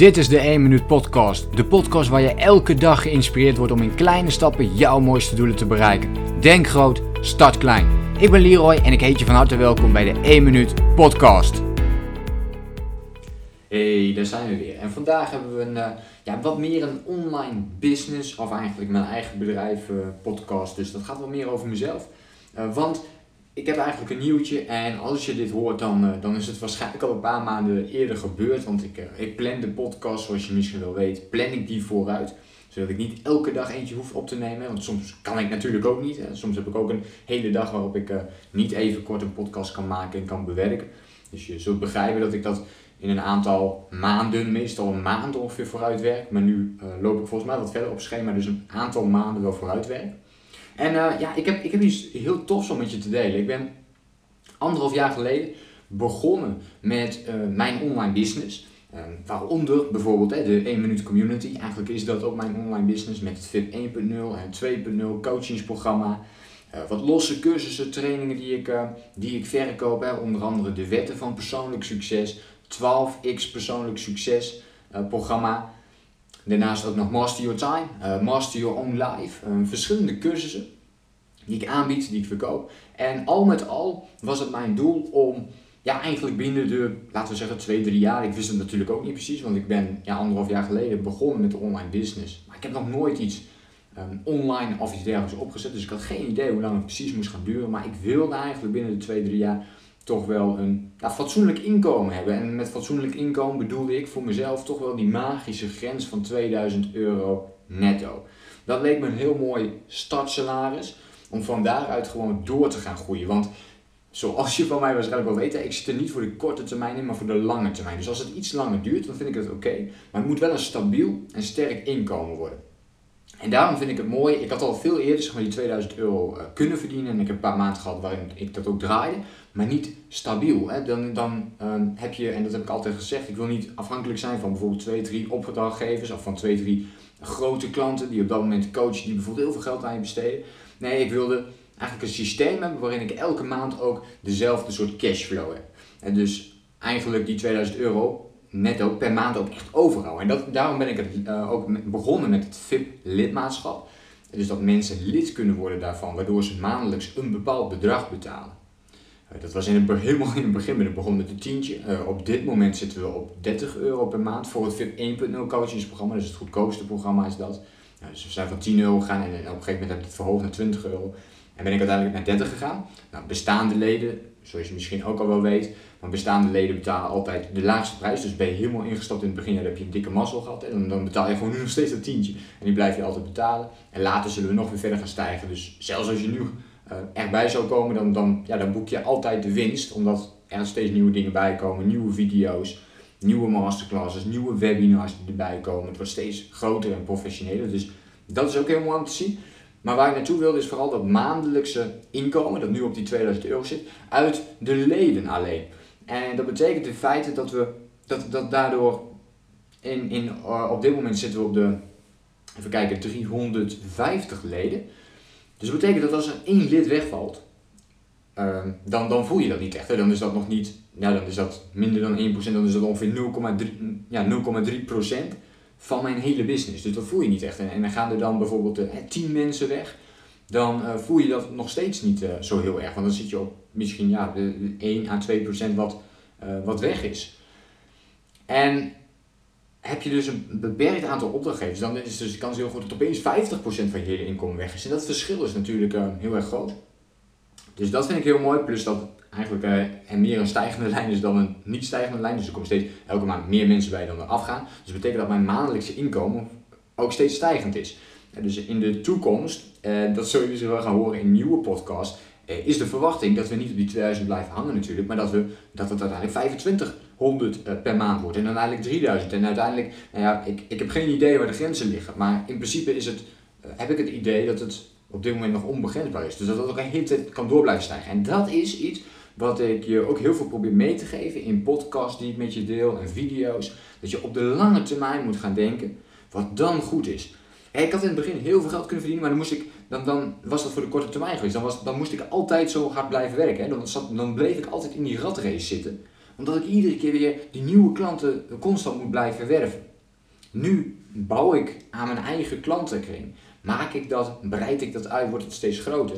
Dit is de 1 Minuut Podcast. De podcast waar je elke dag geïnspireerd wordt om in kleine stappen jouw mooiste doelen te bereiken. Denk groot, start klein. Ik ben Leroy en ik heet je van harte welkom bij de 1 Minuut Podcast. Hey, daar zijn we weer. En vandaag hebben we een, uh, ja, wat meer een online business, of eigenlijk mijn eigen bedrijf uh, podcast. Dus dat gaat wat meer over mezelf. Uh, want ik heb eigenlijk een nieuwtje en als je dit hoort, dan, uh, dan is het waarschijnlijk al een paar maanden eerder gebeurd. Want ik, uh, ik plan de podcast, zoals je misschien wel weet, plan ik die vooruit. Zodat ik niet elke dag eentje hoef op te nemen. Want soms kan ik natuurlijk ook niet. Soms heb ik ook een hele dag waarop ik uh, niet even kort een podcast kan maken en kan bewerken. Dus je zult begrijpen dat ik dat in een aantal maanden, meestal een maand ongeveer vooruit werk. Maar nu loop ik volgens mij wat verder op schema, dus een aantal maanden wel vooruit werk. En uh, ja, ik heb, ik heb iets heel tofs om met je te delen. Ik ben anderhalf jaar geleden begonnen met uh, mijn online business. Uh, waaronder bijvoorbeeld hè, de 1 minuut community. Eigenlijk is dat ook mijn online business met het VIP 1.0 en 2.0 coachingsprogramma. wat losse cursussen, trainingen die ik, die ik verkoop. Hè, onder andere de wetten van persoonlijk succes. 12x persoonlijk succes programma. Daarnaast ook nog Master Your Time, uh, Master Your Own Life. Uh, verschillende cursussen die ik aanbied, die ik verkoop. En al met al was het mijn doel om, ja, eigenlijk binnen de, laten we zeggen, twee, drie jaar. Ik wist het natuurlijk ook niet precies, want ik ben ja, anderhalf jaar geleden begonnen met de online business. Maar ik heb nog nooit iets um, online of iets dergelijks opgezet. Dus ik had geen idee hoe lang het precies moest gaan duren. Maar ik wilde eigenlijk binnen de twee, drie jaar toch wel een ja, fatsoenlijk inkomen hebben. En met fatsoenlijk inkomen bedoelde ik voor mezelf toch wel die magische grens van 2000 euro netto. Dat leek me een heel mooi startsalaris om van daaruit gewoon door te gaan groeien. Want zoals je van mij waarschijnlijk wel weet, ik zit er niet voor de korte termijn in, maar voor de lange termijn. Dus als het iets langer duurt, dan vind ik het oké. Maar het moet wel een stabiel en sterk inkomen worden. En daarom vind ik het mooi. Ik had al veel eerder zeg maar, die 2000 euro uh, kunnen verdienen. En ik heb een paar maanden gehad waarin ik dat ook draaide. Maar niet stabiel. Hè. Dan, dan uh, heb je, en dat heb ik altijd gezegd, ik wil niet afhankelijk zijn van bijvoorbeeld twee, drie opdrachtgevers. Of van twee, drie grote klanten die op dat moment coachen, die bijvoorbeeld heel veel geld aan je besteden. Nee, ik wilde eigenlijk een systeem hebben waarin ik elke maand ook dezelfde soort cashflow heb. En dus eigenlijk die 2000 euro netto per maand ook echt overal. En dat, daarom ben ik het, uh, ook begonnen met het VIP-lidmaatschap. Dus dat mensen lid kunnen worden daarvan, waardoor ze maandelijks een bepaald bedrag betalen. Uh, dat was in het, helemaal in het begin, ben ik begon met een tientje. Uh, op dit moment zitten we op 30 euro per maand voor het VIP 1.0 coachingsprogramma. Dus het goedkoopste programma is dat. dus we zijn van 10 euro gegaan en op een gegeven moment heb ik het verhoogd naar 20 euro. En ben ik uiteindelijk naar 30 gegaan. Nou, bestaande leden, zoals je misschien ook al wel weet, maar bestaande leden betalen altijd de laagste prijs. Dus ben je helemaal ingestapt in het begin, dan heb je een dikke mazzel gehad. En dan betaal je gewoon nu nog steeds dat tientje. En die blijf je altijd betalen. En later zullen we nog weer verder gaan stijgen. Dus zelfs als je nu uh, erbij zou komen, dan, dan, ja, dan boek je altijd de winst. Omdat er steeds nieuwe dingen bij komen, nieuwe video's, nieuwe masterclasses, nieuwe webinars die erbij komen. Het wordt steeds groter en professioneler. Dus dat is ook heel mooi om te zien. Maar waar ik naartoe wilde is vooral dat maandelijkse inkomen, dat nu op die 2000 euro zit, uit de leden alleen. En dat betekent in feite dat we dat, dat daardoor in, in, uh, op dit moment zitten we op de, even kijken, 350 leden. Dus dat betekent dat als er één lid wegvalt, uh, dan, dan voel je dat niet echt. Hè? Dan is dat nog niet, ja, dan is dat minder dan 1%, dan is dat ongeveer 0,3 ja, 0,3% van mijn hele business. Dus dat voel je niet echt. En, en dan gaan er dan bijvoorbeeld uh, 10 mensen weg dan uh, voel je dat nog steeds niet uh, zo heel erg. Want dan zit je op misschien ja, de, de 1 à 2 procent wat, uh, wat weg is. En heb je dus een beperkt aantal opdrachtgevers, dan is dus de kans heel groot dat opeens 50% van je hele inkomen weg is. En dat verschil is natuurlijk heel erg groot. Dus dat vind ik heel mooi. Plus dat eigenlijk uh, meer een stijgende lijn is dan een niet stijgende lijn. Dus er komen steeds elke maand meer mensen bij dan er afgaan. Dus dat betekent dat mijn maandelijkse inkomen ook steeds stijgend is. Dus in de toekomst, uh, dat zul je dus wel gaan horen in nieuwe podcasts, uh, is de verwachting dat we niet op die 2000 blijven hangen natuurlijk, maar dat, we, dat het uiteindelijk 2500 uh, per maand wordt en uiteindelijk 3000. En uiteindelijk, nou ja, ik, ik heb geen idee waar de grenzen liggen, maar in principe is het, heb ik het idee dat het op dit moment nog onbegrensbaar is. Dus dat het ook een hele tijd kan door blijven stijgen. En dat is iets wat ik je ook heel veel probeer mee te geven in podcasts die ik met je deel en video's. Dat je op de lange termijn moet gaan denken wat dan goed is. Ik had in het begin heel veel geld kunnen verdienen, maar dan, moest ik, dan, dan was dat voor de korte termijn geweest. Dan, was, dan moest ik altijd zo hard blijven werken. Hè. Dan, dan bleef ik altijd in die ratrace zitten. Omdat ik iedere keer weer die nieuwe klanten constant moet blijven werven. Nu bouw ik aan mijn eigen klantenkring. Maak ik dat, breid ik dat uit, wordt het steeds groter.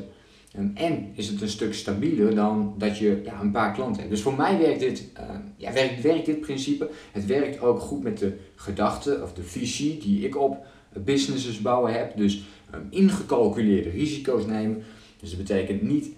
Ehm, en is het een stuk stabieler dan dat je ja, een paar klanten hebt. Dus voor mij werkt dit, uh, ja, werkt, werkt dit principe. Het werkt ook goed met de gedachte of de visie die ik op businesses bouwen heb. Dus um, ingecalculeerde risico's nemen. Dus dat betekent niet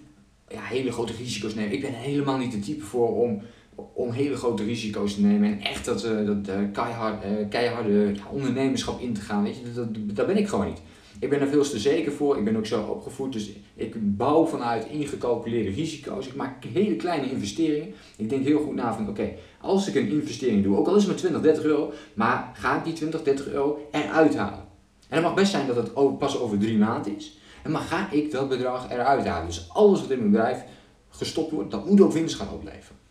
ja, hele grote risico's nemen. Ik ben helemaal niet de type voor om, om hele grote risico's te nemen en echt dat, uh, dat uh, keihard, uh, keiharde ondernemerschap in te gaan. Weet je, dat, dat, dat ben ik gewoon niet. Ik ben er veel te zeker voor. Ik ben ook zo opgevoed. Dus ik bouw vanuit ingecalculeerde risico's. Ik maak hele kleine investeringen. Ik denk heel goed na van oké, als ik een investering doe, ook al is het maar 20, 30 euro, maar ga ik die 20, 30 euro eruit halen. En het mag best zijn dat het pas over drie maanden is. Maar ga ik dat bedrag eruit halen. Dus alles wat in mijn bedrijf gestopt wordt, dat moet ook winst gaan opleveren.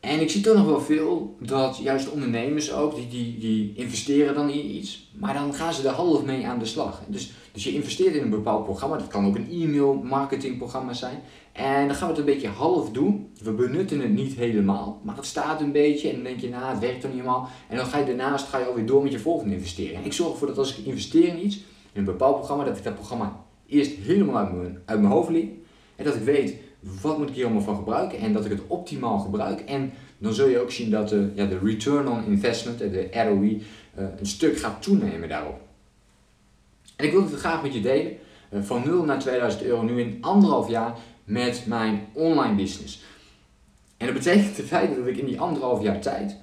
En ik zie toch nog wel veel dat juist ondernemers ook, die, die, die investeren dan in iets, maar dan gaan ze er half mee aan de slag. Dus, dus je investeert in een bepaald programma, dat kan ook een e-mail marketingprogramma zijn. En dan gaan we het een beetje half doen. We benutten het niet helemaal, maar het staat een beetje en dan denk je, nou het werkt toch niet helemaal. En dan ga je daarnaast ga je alweer door met je volgende investering. Ik zorg ervoor dat als ik investeer in iets, in een bepaald programma, dat ik dat programma eerst helemaal uit mijn, uit mijn hoofd leer. En dat ik weet, wat moet ik hier allemaal van gebruiken en dat ik het optimaal gebruik. En dan zul je ook zien dat de, ja, de return on investment, de ROI, uh, een stuk gaat toenemen daarop. En ik wil het graag met je delen. Van 0 naar 2000 euro nu in anderhalf jaar met mijn online business. En dat betekent de feit dat ik in die anderhalf jaar tijd,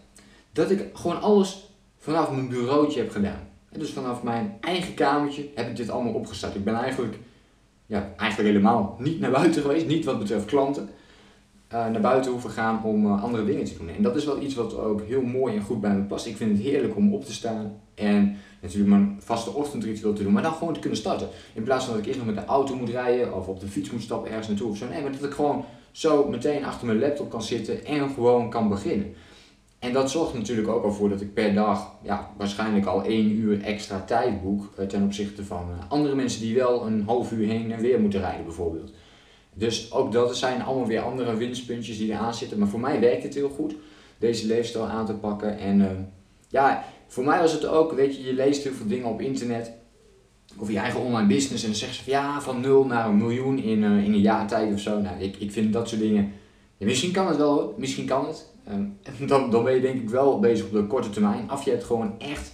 dat ik gewoon alles vanaf mijn bureautje heb gedaan. Dus vanaf mijn eigen kamertje heb ik dit allemaal opgestart. Ik ben eigenlijk ja, eigenlijk helemaal niet naar buiten geweest, niet wat betreft klanten, uh, naar buiten hoeven gaan om uh, andere dingen te doen. En dat is wel iets wat ook heel mooi en goed bij me past. Ik vind het heerlijk om op te staan en natuurlijk mijn vaste ochtendritueel te doen, maar dan gewoon te kunnen starten. In plaats van dat ik eerst nog met de auto moet rijden of op de fiets moet stappen ergens naartoe of zo. Nee, maar dat ik gewoon zo meteen achter mijn laptop kan zitten en gewoon kan beginnen. En dat zorgt natuurlijk ook al voor dat ik per dag ja, waarschijnlijk al één uur extra tijd boek uh, ten opzichte van uh, andere mensen die wel een half uur heen en weer moeten rijden bijvoorbeeld. Dus ook dat zijn allemaal weer andere winstpuntjes die eraan zitten. Maar voor mij werkt het heel goed, deze leefstijl aan te pakken. En uh, ja, voor mij was het ook, weet je, je leest heel veel dingen op internet. Of je eigen online business en dan zeggen ze van ja, van nul naar een miljoen in, in een jaar tijd of zo. Nou, ik, ik vind dat soort dingen, misschien kan het wel misschien kan het. Um, dan, dan ben je denk ik wel bezig op de korte termijn. Of je hebt gewoon echt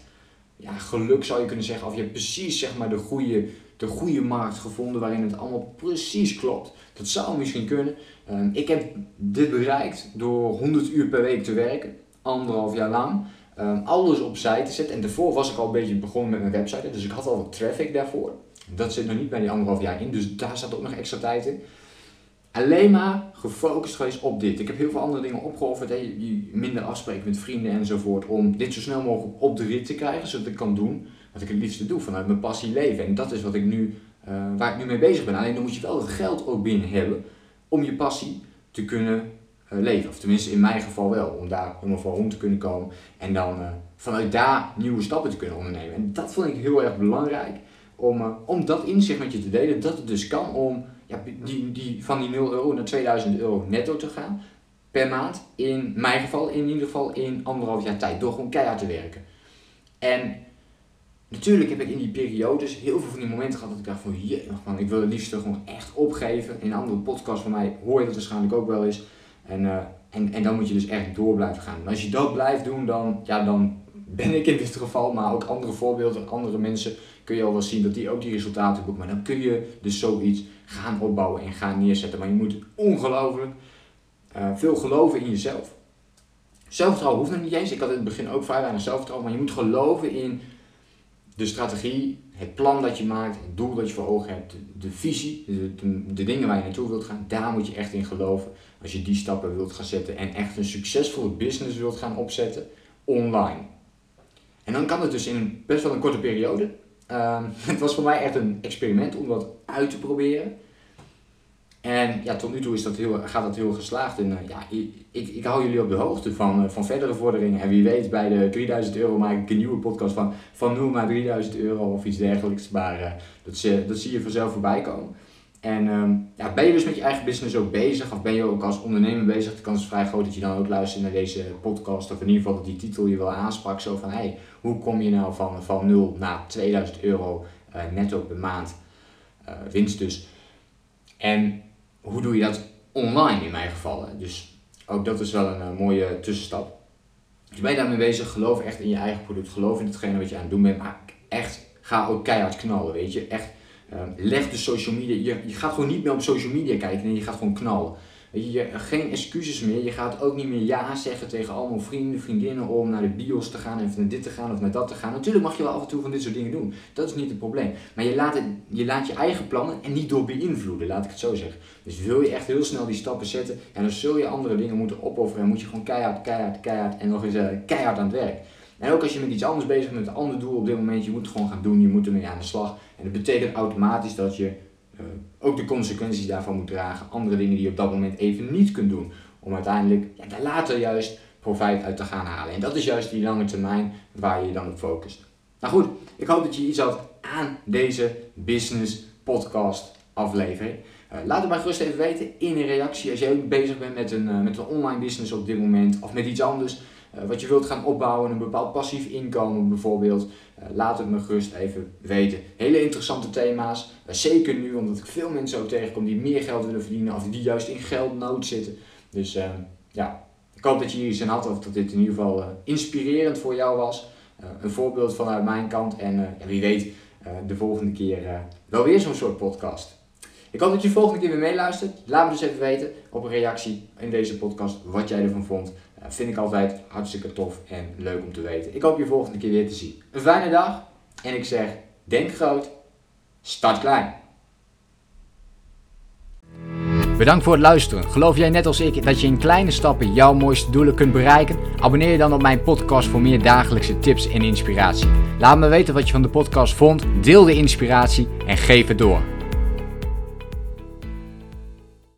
ja, geluk zou je kunnen zeggen. Of je hebt precies zeg maar, de, goede, de goede markt gevonden waarin het allemaal precies klopt. Dat zou misschien kunnen. Um, ik heb dit bereikt door 100 uur per week te werken. Anderhalf jaar lang. Um, alles opzij te zetten. En daarvoor was ik al een beetje begonnen met mijn website. Dus ik had al wat traffic daarvoor. Dat zit nog niet bij die anderhalf jaar in. Dus daar zat ook nog extra tijd in alleen maar gefocust geweest op dit. Ik heb heel veel andere dingen opgeofferd. Hè. Minder afspreken met vrienden enzovoort. Om dit zo snel mogelijk op de rit te krijgen. Zodat ik kan doen wat ik het liefste doe. Vanuit mijn passie leven. En dat is wat ik nu, uh, waar ik nu mee bezig ben. Alleen dan moet je wel het geld ook binnen hebben. Om je passie te kunnen uh, leven. Of tenminste in mijn geval wel. Om daar helemaal voor rond te kunnen komen. En dan uh, vanuit daar nieuwe stappen te kunnen ondernemen. En dat vond ik heel erg belangrijk. Om, om dat inzicht met je te delen. Dat het dus kan om die, die, van die 0 euro naar 2000 euro netto te gaan per maand. In mijn geval, in ieder geval in anderhalf jaar tijd. Door gewoon keihard te werken. En natuurlijk heb ik in die periodes heel veel van die momenten gehad dat ik dacht van, jee, ik wil het liefst gewoon echt opgeven. In een andere podcast van mij hoor je dat waarschijnlijk ook wel eens. En, uh, en, en dan moet je dus echt door blijven gaan. En als je dat blijft doen, dan, ja, dan ben ik in dit geval, maar ook andere voorbeelden, andere mensen, kun je al wel zien dat die ook die resultaten boeken. Maar dan kun je dus zoiets gaan opbouwen en gaan neerzetten. Maar je moet ongelooflijk uh, veel geloven in jezelf. Zelfvertrouwen hoeft nog niet eens. Ik had in het begin ook vrij weinig zelfvertrouwen. Maar je moet geloven in de strategie, het plan dat je maakt, het doel dat je voor ogen hebt, de, visie, de, de, de, dingen waar je naartoe wilt gaan. Daar moet je echt in geloven. Als je die stappen wilt gaan zetten en echt een succesvolle business wilt gaan opzetten online. En dan kan het dus in best wel een korte periode. Uh, het was voor mij echt een experiment om dat uit te proberen. En ja, tot nu toe is dat heel, gaat dat heel geslaagd. En uh, ja, ik, ik hou jullie op de hoogte van, uh, van verdere vorderingen. En wie weet, bij de 3000 euro maak ik een nieuwe podcast van, van 0 naar 3000 euro of iets dergelijks. Maar uh, dat, dat zie je vanzelf voorbij komen. En ehm, ja, ben je dus met je eigen business ook bezig, of ben je ook als ondernemer bezig? De kans is vrij groot dat je dan ook luistert naar deze podcast, of in ieder geval dat die titel je wel aansprak. Zo van, hey, hoe kom je nou van, van 0 naar 2000 euro uh, netto per maand uh, winst dus? En hoe doe je dat online in mijn geval? Dus ook dat is wel een, een mooie tussenstap. Dus ben je daarmee bezig, geloof echt in je eigen product, geloof in hetgene wat je aan het doen bent, maar echt ga ook keihard knallen, weet je. Echt, leg de social media, je, je gaat gewoon niet meer op social media kijken, nee, je gaat gewoon knallen. Weet je, geen excuses meer. Je gaat ook niet meer ja zeggen tegen allemaal vrienden, vriendinnen om naar de bios te gaan en naar dit te gaan of naar dat te gaan. Natuurlijk mag je wel af en toe van dit soort dingen doen. Dat is niet het probleem. Maar je laat, je laat je eigen plannen en niet door beïnvloeden, laat ik het zo zeggen. Dus wil je echt heel snel die stappen zetten en dan zul je andere dingen moeten opofferen en moet je gewoon keihard, keihard, keihard en nog eens uh, keihard aan het werk. En ook als je met iets anders bezig bent, een ander doel op dit moment, je moet het gewoon gaan doen, je moet ermee aan de slag. En dat betekent automatisch dat je uh, ook de consequenties daarvan moet dragen. Andere dingen die je op dat moment even niet kunt doen. Om uiteindelijk ja, daar later juist profijt uit te gaan halen. En dat is juist die lange termijn waar je je dan op focust. Nou goed, ik hoop dat je iets had aan deze business podcast aflevering. Uh, laat het maar gerust even weten in een reactie als jij ook bezig bent met een, uh, met een online business op dit moment of met iets anders. Uh, wat je wilt gaan opbouwen, een bepaald passief inkomen bijvoorbeeld. laat het me gerust even weten. Hele interessante thema's. zeker nu, omdat ik veel mensen ook tegenkom die meer geld willen verdienen of die juist in geldnood zitten. Dus ja, ik hoop dat je hier iets aan had of dat dit in ieder geval inspirerend voor jou was. een voorbeeld vanuit mijn kant en wie weet de volgende keer wel weer zo'n soort podcast. Ik hoop dat je de volgende keer weer meeluistert. Laat me dus even weten op een reactie in deze podcast wat jij ervan vond. Uh, vind ik altijd hartstikke tof en leuk om te weten. Ik hoop je volgende keer weer te zien. Een fijne dag en ik zeg, denk groot, start klein. Bedankt voor het luisteren. Geloof jij net als ik dat je in kleine stappen jouw mooiste doelen kunt bereiken? Abonneer je dan op mijn podcast voor meer dagelijkse tips en inspiratie. Laat me weten wat je van de podcast vond, deel de inspiratie en geef het door.